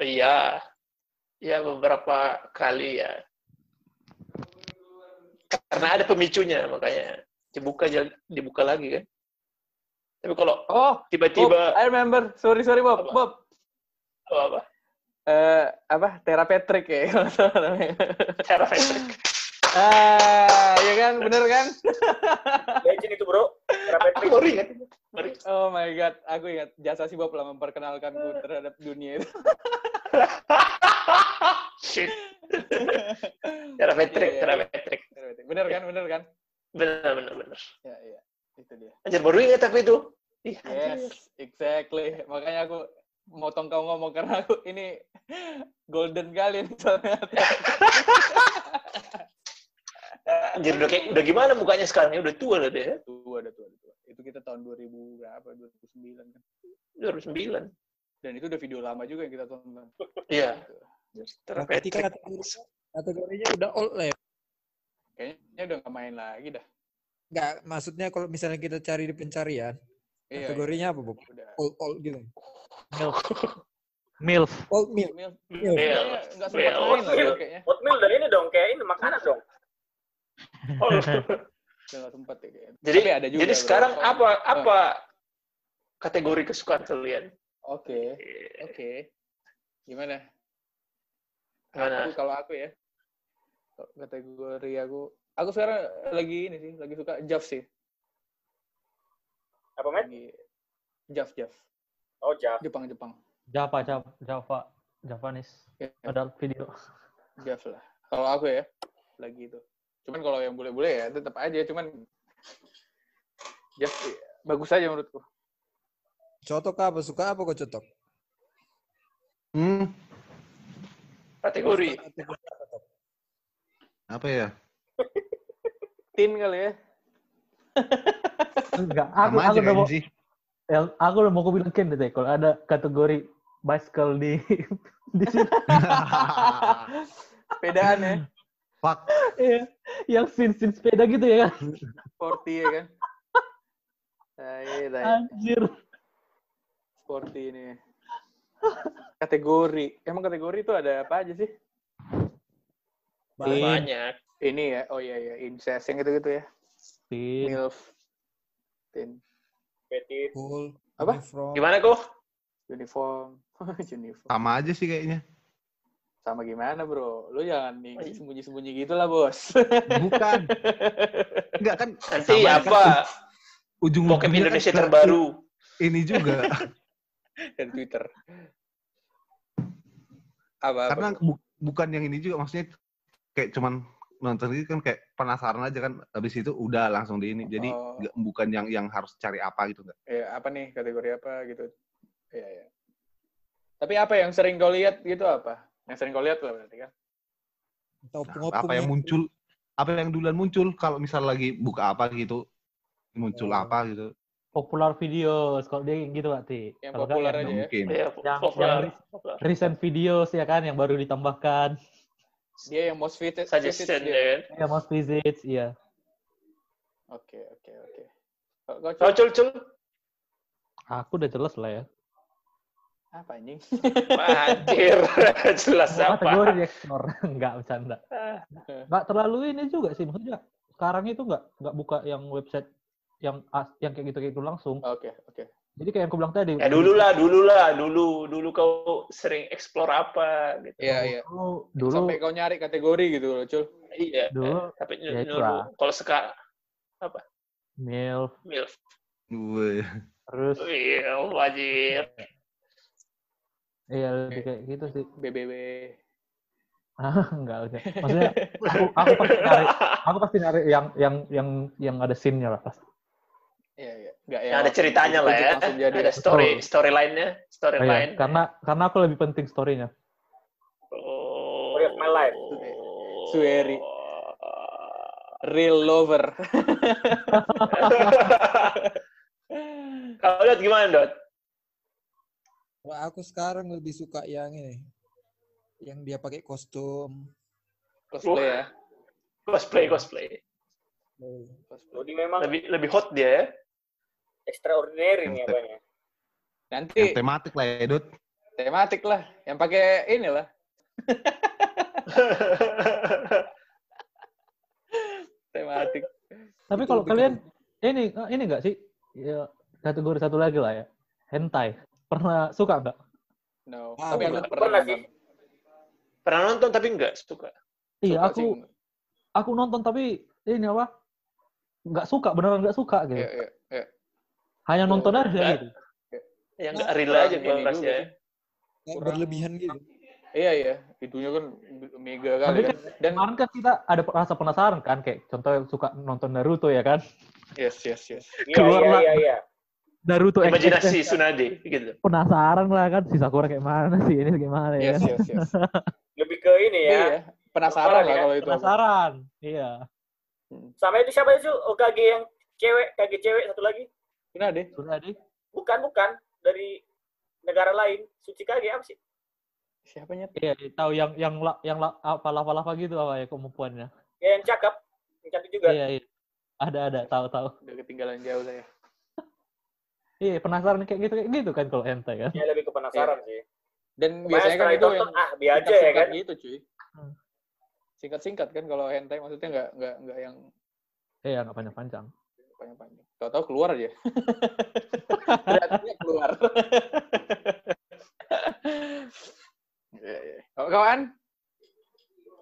Iya. Ya beberapa kali ya. Karena ada pemicunya makanya dibuka dibuka lagi kan. Tapi kalau oh Bob, tiba-tiba I remember sorry sorry Bob Apa? Bob apa, apa eh apa terapetrik ya Patrick. ah ya kan bener kan Legend itu, bro. Aku baru ingat. Oh my god aku ingat jasa si Bob lah memperkenalkanku terhadap dunia itu Shit. Cara Patrick, Iya, iya, cara iya. Patrick. Terapetrik. bener kan bener kan Benar, benar, benar. ya iya itu dia Anjir baru ingat aku itu. Ih. Yes, exactly. Makanya aku motong kau ngomong karena aku ini golden kali nih soalnya. Anjir udah kayak udah gimana mukanya sekarang ya udah tua lah dia. tua, ada tua, ada tua. Itu kita tahun 2000 berapa? 2009 kan. 2009. Dan itu udah video lama juga yang kita tonton. Iya. Kan Patrick. kategorinya, udah old lah ya. Kayaknya udah nggak main lagi dah. Enggak, maksudnya kalau misalnya kita cari di pencarian, Iya, kategorinya apa, Bu? iya. Old old gitu. milf milf Old milk. Milf. Milf. Kayaknya nggak sempat Milf. main lagi Milf. dari ini dong, kayak ini makanan dong. Udah sempat ya kayaknya. jadi Tapi ada juga jadi sekarang beberapa. apa apa kategori kesukaan kalian? Oke, oke. Gimana? Gimana? Aku kalau aku ya kategori aku aku sekarang lagi ini sih lagi suka Jav sih Apa, Met? lagi Jav Jav Oh, Jav. Jepang Jepang Java Java Java Javanese ya, ada video Jav lah kalau aku ya lagi itu cuman kalau yang boleh-boleh ya tetap aja cuman Jav eh, bagus aja menurutku Cotok apa? Suka apa kok cotok? Hmm, Kategori. apa ya? Tin kali ya enggak aku Sama aku aja udah mau kayaknya sih. yang aku udah mau aku bilang Ken deh kalau ada kategori bicycle di di sini sepedaan ya Fuck. Iya, yang sin sin sepeda gitu ya kan sporty ya kan tai. anjir sporty ini kategori emang kategori itu ada apa aja sih Banyak. Ini ya oh iya iya incest yang gitu gitu ya tin milf tin Petit. Full. Apa? Uniform. Gimana kok? uniform uniform Sama aja sih kayaknya. sama gimana bro lu jangan nih Oh, iya. sembunyi sembunyi gitu lah bos Bukan. Enggak kan Nanti sama apa? kan ujung Indonesia kan ke- terbaru. Ini juga. dari twitter apa, apa Karena bu- bukan yang ini juga maksudnya kayak cuman nonton itu kan kayak penasaran aja kan habis itu udah langsung di ini jadi Oh. nggak- bukan yang yang harus cari apa gitu enggak Ya, apa nih kategori apa gitu. Iya, iya. Tapi apa yang sering kau lihat gitu apa? Yang sering kau lihat lah berarti kan? Atau Nah, apa yang ya. muncul apa yang duluan muncul kalau misal lagi buka apa gitu muncul Oh. apa gitu Popular video, kalau dia gitu berarti. Yang Kalau populer kan aja yang ya. mungkin Iya, Yang- populer. yang- populer. recent videos ya kan yang baru ditambahkan. Dia yang most fitted. Suggestion fitted ya dia. kan. Ya most visits, iya. Oke, oke, oke. Kau Cul. Aku udah jelas lah ya. apa anjing? Anjir, jelas apa? Kategori di explore, nggak bercanda. Nggak terlalu ini juga sih, maksudnya sekarang itu nggak nggak buka yang website yang as- yang kayak gitu gitu langsung. Oke, oke. Jadi kayak yang aku bilang tadi. Ya dulu lah, dulu lah, dulu dulu kau sering explore apa gitu. Iya, iya. Dulu, dulu Sampai kau nyari kategori gitu loh, Cul. Iya. Dulu, Tapi ya itulah. kalau sekarang milf, milf, Wih. terus milf wajib. iya lebih kayak gitu sih. BBB. Ah, enggak enggak. Maksudnya aku aku pasti nyari aku pasti nyari yang yang yang yang ada scene-nya lah pasti. Iya, iya. Nggak Yang ada ceritanya lah ya. jadi. Ada story storyline-nya, Oh, iya. storyline. Karena karena aku lebih penting story-nya. Oh. Story of my life. Sueri. Real lover. Kalau lihat gimana, Dot? Kalau aku sekarang lebih suka yang ini. Yang dia pakai kostum. Cosplay ya. Cosplay, cosplay. Oh, Cosplay. Jadi memang Lebih lebih hot dia ya. Extraordinary nih apanya. Nanti yang tematik lah ya Dut tematik lah. Yang pakai inilah. tematik. Tapi kalau kalian ini ini enggak sih? Ya, kategori satu lagi lah ya. Hentai. Pernah suka enggak? No. Ah, Tapi aku pernah- pernah, pernah nonton. sih. Pernah nonton tapi enggak suka. Iya, Suka aku sih. aku nonton tapi ini apa? Enggak suka, beneran enggak suka gitu. Iya, iya. Hanya nonton aja gitu. Yang enggak real Kurang aja juga ya. berlebihan gitu. Iya, iya. Itunya kan mega kali Tapi kan. Dan Kemarin kan kita ada rasa penasaran kan kayak contoh suka nonton Naruto ya kan? yes, yes, yes. Iya, Keluar iya, iya, iya. Naruto Imajinasi XX. Tsunade gitu. penasaran lah kan si Sakura kayak mana sih ini kayak mana ya Yes, kan? yes, yes. Lebih ke ini ya. Iya. Penasaran lah ya. kalau itu. apa. penasaran iya Sama itu siapa itu? OKG yang cewek, KG cewek satu lagi. Benar deh. Bukan, bukan. Dari negara lain. Suci KG apa sih? Siapanya? iya iya, tahu yang yang la- yang la- apa lava lava gitu apa ya kemampuannya Ya, yang cakep. Yang cantik juga. iya iya ada ada tahu tahu Udah ketinggalan jauh saya. iya penasaran kayak gitu kayak gitu kan kalau hentai kan Ya, lebih ke penasaran sih. Dan biasanya kan itu yang ah, biar aja ya kan. gitu, cuy. Hmm. Singkat-singkat kan kalau hentai maksudnya nggak nggak nggak yang iya nggak panjang panjang panjang-panjang. Tahu-tahu keluar aja. Beratnya keluar. Iya, iya. Kalau kawan?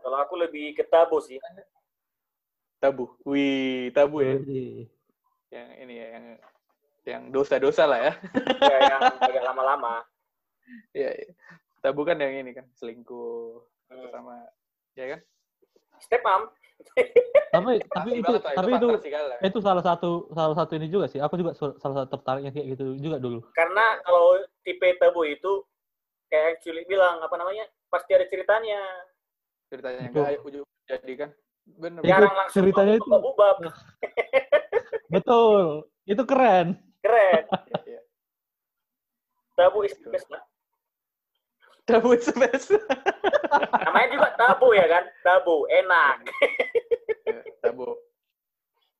Kalau aku lebih ke tabu sih. Tabu. Wih, tabu ya. Yang ini ya, yang yang dosa-dosa lah ya. Ya, yang agak lama-lama. Iya, iya. Tabu kan yang ini kan, selingkuh Hmm. sama ya kan? Step mom. Tapi tapi Asli itu banget tapi itu lah. itu salah satu salah satu ini juga sih aku juga salah satu tertariknya kayak gitu juga dulu Karena kalau tipe tabu itu, kayak yang Culi bilang, apa namanya, pasti ada ceritanya. ceritanya Betul. enggak ujung jadi kan. Bener. Itu Jarang langsung ceritanya itu- bubab betul itu keren Keren. Iya. Tabu is the best lah. Tabu is the best. Namanya juga tabu ya kan? Tabu, enak. Ya, tabu.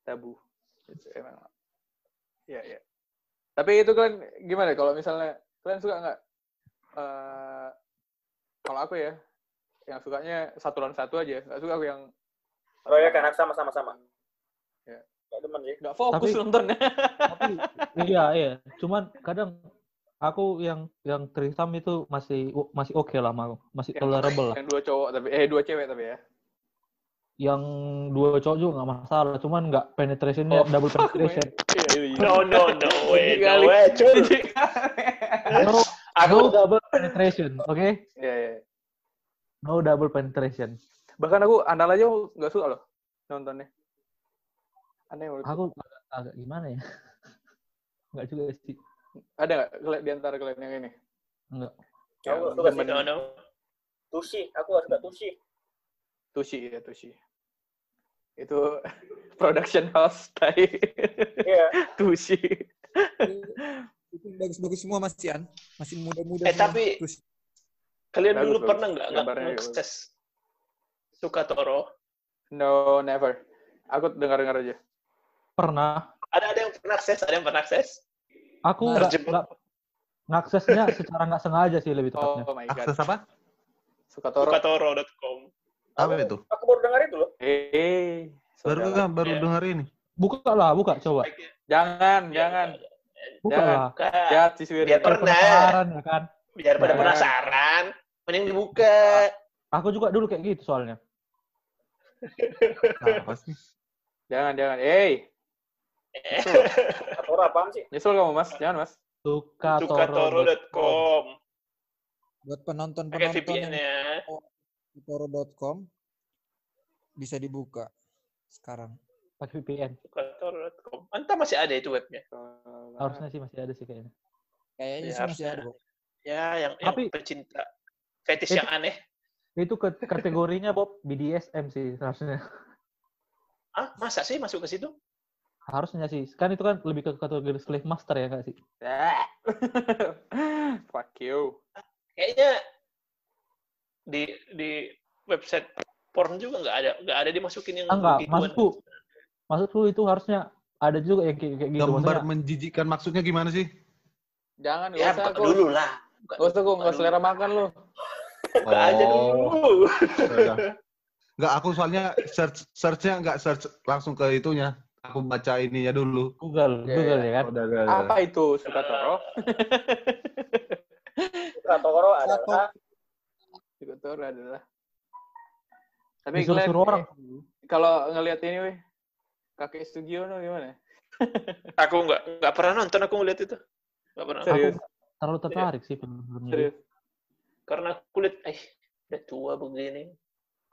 Tabu. Itu emang. Iya, iya. Tapi itu kan gimana kalau misalnya kalian suka nggak eh kalau aku ya yang sukanya satu lawan satu aja nggak suka aku yang Roya kan sama-sama sama. Ya. Gak demen sih. nggak fokus Tapi- nontonnya tapi iya iya cuman kadang aku yang yang trisam itu masih masih oke lah mau masih Yang- tolerable lah yang dua cowok tapi eh dua cewek tapi ya yang dua cowok juga nggak masalah cuman nggak penetrationnya Oh, double penetration Iya, iya, iya. No, no, no way, no kali. way, cuy. No, Aku no double penetration oke Iya, iya. no double penetration Bahkan aku anal aja nggak suka loh nontonnya. Aneh menurut Aku agak, agak gimana ya? Enggak juga sih. Ada nggak kalian di antara kalian yang ini? Enggak. Yang Aku suka sih. demen No, no. Tushi, aku suka Tushi. Tushi ya Tushi. Itu production house tadi. Iya. Tushi. Itu bagus-bagus semua Mas Cian. Masih muda-muda. Eh, semua. tapi- Terus Kalian Bagus, dulu bagus. pernah nggak nggak ngakses suka Toro? No, never. Aku dengar-dengar aja. Pernah. Ada ada yang pernah akses, ada yang pernah akses. Aku Nah, enggak ngaksesnya secara nggak sengaja sih lebih tepatnya. Oh my god. Akses apa? Suka Toro. Sukatoro.com. Apa itu? Aku baru dengar itu loh. Eh, Baru saudara. baru Iya. dengar ini. Buka lah, buka coba. Jangan, Iya, jangan. Buka Jangan. lah. Swiri. Biar pernah. Penasaran ya kan. Biar pada penasaran, mending dibuka. Aku juga dulu kayak gitu soalnya. Apa sih? Jangan, jangan. Eh, Atau apaan sih? nyesel kamu mas? Jangan mas. Suka Sukatoro.com. buat penonton-penonton yang VPN-nya. toro.com bisa dibuka sekarang. pakai VPN. Sukatoro.com. Entah masih ada itu webnya. Harusnya sih masih ada sih kayaknya. Kayaknya Ya, sih masih ada. Ya, yang, yang Tapi- pecinta fetish Itu- yang aneh. Itu kategorinya Bob BDSM sih harusnya. Ah, masa sih masuk ke situ? Harusnya sih. Kan itu kan lebih ke kategori slave master ya nggak sih? Fuck you. Kayaknya di di website porn juga nggak ada nggak ada dimasukin yang enggak, begituan. maksudku maksudku itu harusnya ada juga yang kayak, kayak gitu. Gambar Maksudnya, menjijikan maksudnya gimana sih? Jangan, Ya, gak usah buka aku. dulu lah. Gak usah aku, buka gak selera makan lu. Buka aja Oh. dulu. Enggak, aku soalnya search searchnya enggak search langsung ke itunya. Aku baca ininya dulu. Google, Ya, Google ya. ya kan. Udah, udah, udah. Apa itu suka Toro? Sukatoro adalah Suka Toro adalah. Tapi Disuruh-suruh kalian orang. kalau ngelihat ini weh, kakek Sugiono gimana? Aku nggak nggak pernah nonton aku ngeliat itu. Nggak pernah. Serius, Terlalu tertarik sih film-filmnya. serius. Karena kulit, eh, udah tua begini.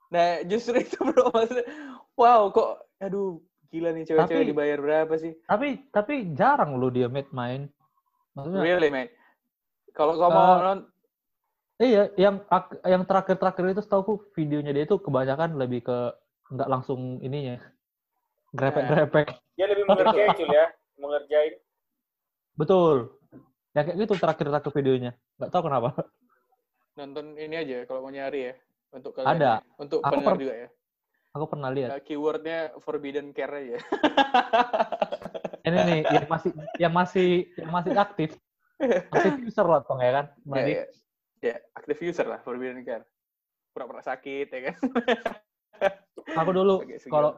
Nah, justru itu bro maksudnya. Wow, kok aduh gila nih cewek-cewek Tapi- dibayar berapa sih? Tapi tapi jarang loh dia made main. Maksudnya Really, man. Kalau kamu Eh, non Iya, yang yang terakhir-terakhir itu setahu videonya dia itu kebanyakan lebih ke nggak langsung ininya. Grepek-grepek. dia lebih mengerjain cuy ya, mengerjain. Betul. Ya kayak gitu terakhir-terakhir videonya. Nggak tahu kenapa. nonton ini aja kalau mau nyari ya untuk kalian. Ada. ya. Untuk Aku pendengar per- juga ya. Aku pernah lihat. Nah, keywordnya forbidden care aja. Ini nih yang masih yang masih yang masih aktif. Aktif user lah Tong, ya kan. ya, Berarti ya. ya, active user lah forbidden care. Pura-pura sakit ya kan. aku dulu kalau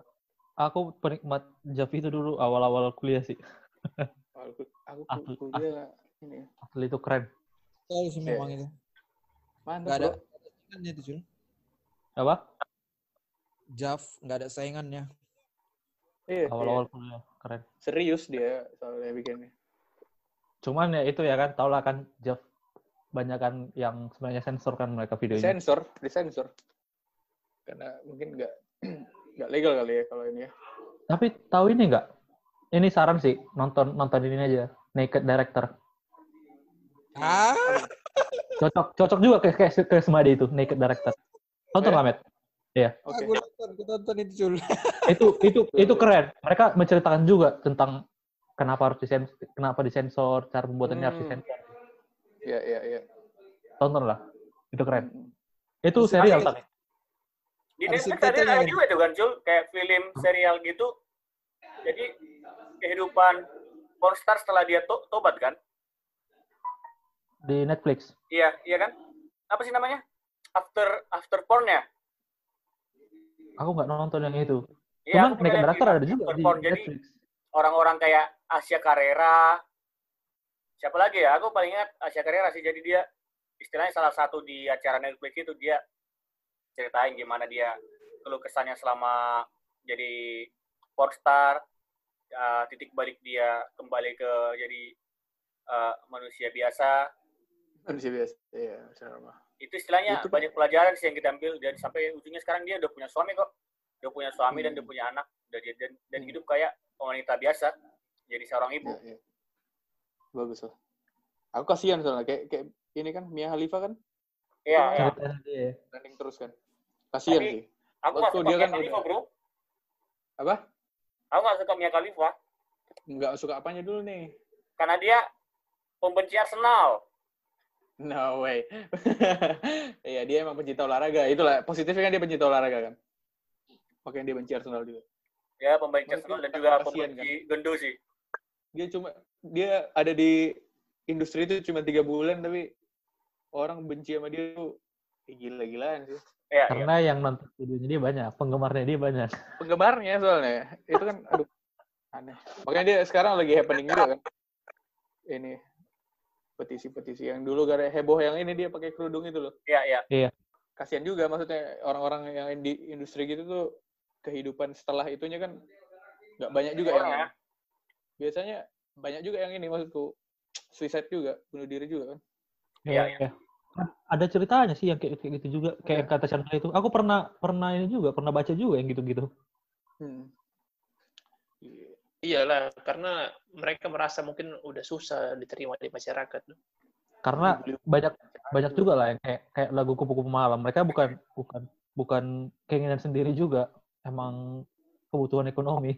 aku penikmat Javi itu dulu awal-awal kuliah sih. aku aku Asli- kuliah ini Asli itu keren. Sih Iya. memang itu. mantap Nggak ada saingannya itu. Apa? Jav, nggak ada saingannya. Iya, iya. Awal-awal kuliah keren. serius dia soalnya bikinnya. Cuman ya itu ya kan, tau lah kan Jav banyak kan yang sebenarnya sensor kan mereka videonya. Sensor, disensor. Karena mungkin nggak nggak legal kali ya kalau ini ya. Tapi tahu ini nggak? Ini saran sih, nonton nonton ini aja, Naked Director. Ah, Cocok cocok juga ke ke, ke itu, Naked Director. Tonton Eh? lah, Met. Oke. aku nonton, aku nonton itu, Cul. Itu itu itu keren. Mereka menceritakan juga tentang kenapa harus disensor, kenapa disensor, cara pembuatannya harus Hmm. disensor. Iya, iya, iya. Tonton lah. Itu keren. Hmm. Itu Terus serial tapi. Di Netflix ada, kan? juga tuh kan, Cul. Kayak film serial gitu. Jadi kehidupan pornstar setelah dia to tobat kan? di Netflix. Iya, iya kan? Apa sih namanya? After after porn ya? Aku nggak nonton yang itu. Iya, Cuman Naked Director ada juga di. Jadi Netflix. orang-orang kayak Asia Carrera. Siapa lagi ya? Aku paling ingat Asia Carrera sih. Jadi dia istilahnya salah satu di acara Netflix itu dia ceritain gimana dia keluh kesahnya selama jadi pornstar, uh, titik balik dia kembali ke jadi uh, manusia biasa. Manusia biasa. Iya, sama. Itu istilahnya Itu- banyak pelajaran sih yang kita ambil dan sampai ujungnya sekarang dia udah punya suami kok udah punya suami dan Hmm. udah punya anak dan dan, dan Hmm. hidup kayak wanita biasa jadi seorang ibu Iya, iya. Bagus lah. Aku kasihan soalnya kayak kayak ini kan Mia Khalifa kan iya iya Ceritanya dia. trending terus kan. Kasihan sih. aku nggak Waktu suka dia Mia kan Khalifa udah- bro Apa? aku nggak suka Mia Khalifa Nggak suka apanya dulu nih? karena dia pembenci Arsenal No way. Iya, dia emang pencinta olahraga. Itulah positifnya kan dia pencinta olahraga kan. Makanya dia benci Arsenal juga. ya pembenci Arsenal dan kan juga pembenci Gendo sih Dia cuma dia ada di industri itu cuma tiga bulan tapi orang benci sama dia tuh eh, gila-gilaan sih. ya, ya. Karena yang nonton videonya dia banyak, penggemarnya dia banyak. Penggemarnya soalnya itu kan aduh aneh. Makanya dia sekarang lagi happening juga kan. Ini petisi-petisi yang dulu gara heboh yang ini dia pakai kerudung itu loh. ya ya Kasihan juga maksudnya orang-orang yang di industri gitu tuh kehidupan setelah itunya kan nggak banyak juga yang Orang ya. biasanya banyak juga yang ini maksudku suicide juga bunuh diri juga kan Iya, Iya. Kan Ada ceritanya sih yang kayak, kayak gitu juga, kayak yang kata Chandra itu. Aku pernah pernah ini juga, pernah baca juga yang gitu-gitu. hmm. Iya. Iyalah, karena mereka merasa mungkin udah susah diterima di masyarakat. Karena banyak banyak juga lah yang kayak kayak lagu kupu-kupu malam. Mereka bukan bukan bukan keinginan sendiri juga, emang kebutuhan ekonomi.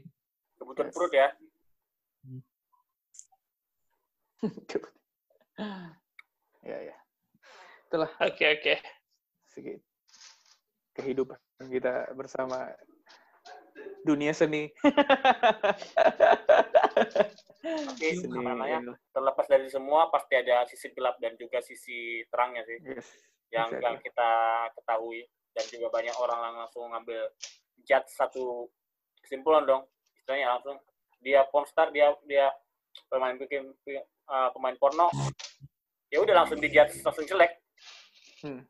kebutuhan perut ya ya ya itulah Oke, oke. sedikit kehidupan kita bersama dunia seni. Tapi seni. namanya terlepas dari semua pasti ada sisi gelap dan juga sisi terangnya sih. Yes yang exactly. yang kita ketahui. Dan juga banyak orang langsung ngambil judge satu kesimpulan dong. Istilahnya langsung dia pornstar dia dia pemain bikin uh, pemain porno. Ya udah langsung dijudge langsung jelek. Hmm.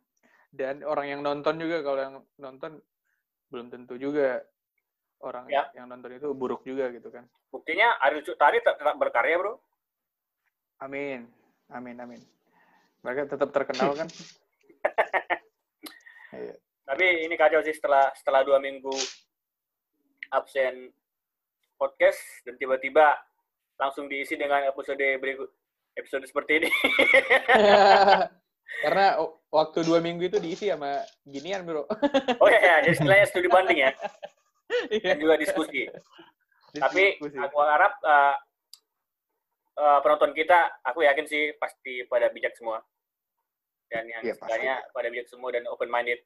dan orang yang nonton juga kalau yang nonton belum tentu juga orang Ya. yang nonton itu buruk juga gitu kan. Buktinya Ariel Cut Tari tetap tetap berkarya bro. Amin. Amin amin. Mereka tetap terkenal kan. Iya. tapi ini kacau sih setelah setelah dua minggu absen podcast dan tiba-tiba langsung diisi dengan episode berikut episode seperti ini. Karena waktu dua minggu itu diisi sama ginian bro. Oh ya, ya jadi istilahnya studi banding ya. Iya. dan juga diskusi. Tapi Diskusi. aku harap uh, uh, penonton kita aku yakin sih pasti pada bijak semua. Dan yang Iya, pasti. istilahnya pada bijak semua dan open minded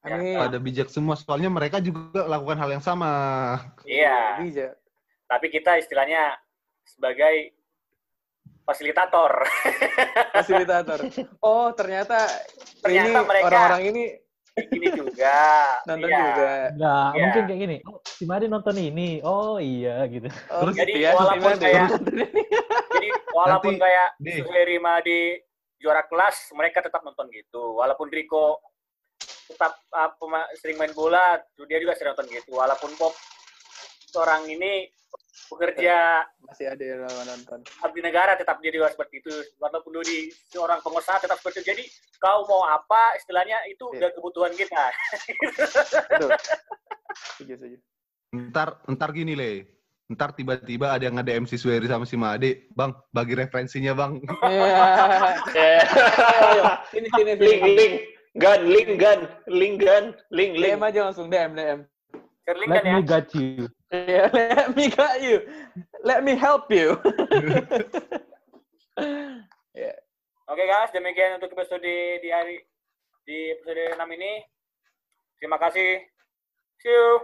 amin. Pada bijak semua, soalnya mereka juga lakukan hal yang sama. iya. Bijak. Tapi kita istilahnya sebagai fasilitator. Fasilitator. Oh ternyata, Ternyata ini mereka- orang-orang ini ini juga nonton Iya. juga Enggak, Iya. mungkin kayak gini. Oh, si Mari nonton ini. Oh iya gitu. oh, Terus jadi ya walaupun kayak- jadi walaupun Nanti, kayak. Suheri di juara kelas mereka tetap nonton gitu walaupun Rico tetap uh, pema- sering main bola dia juga sering nonton gitu walaupun Bob seorang ini bekerja masih ada yang nonton abdi negara tetap dia juga seperti itu walaupun Dodi seorang pengusaha tetap seperti itu jadi kau mau apa istilahnya itu Iya. udah kebutuhan kita betul setuju setuju Ntar, ntar gini le. Ntar tiba-tiba ada yang ada MC Sueri sama si Made. Bang, bagi referensinya bang. Iya. Sini sini sini link, link, gun, link, gun, link, gun, link, link. DM aja langsung DM DM Sherling Let kan ya me got you. Yeah, let me got you. Let me help you. Oke guys, demikian untuk episode di hari di episode 6 ini. Terima kasih. See you.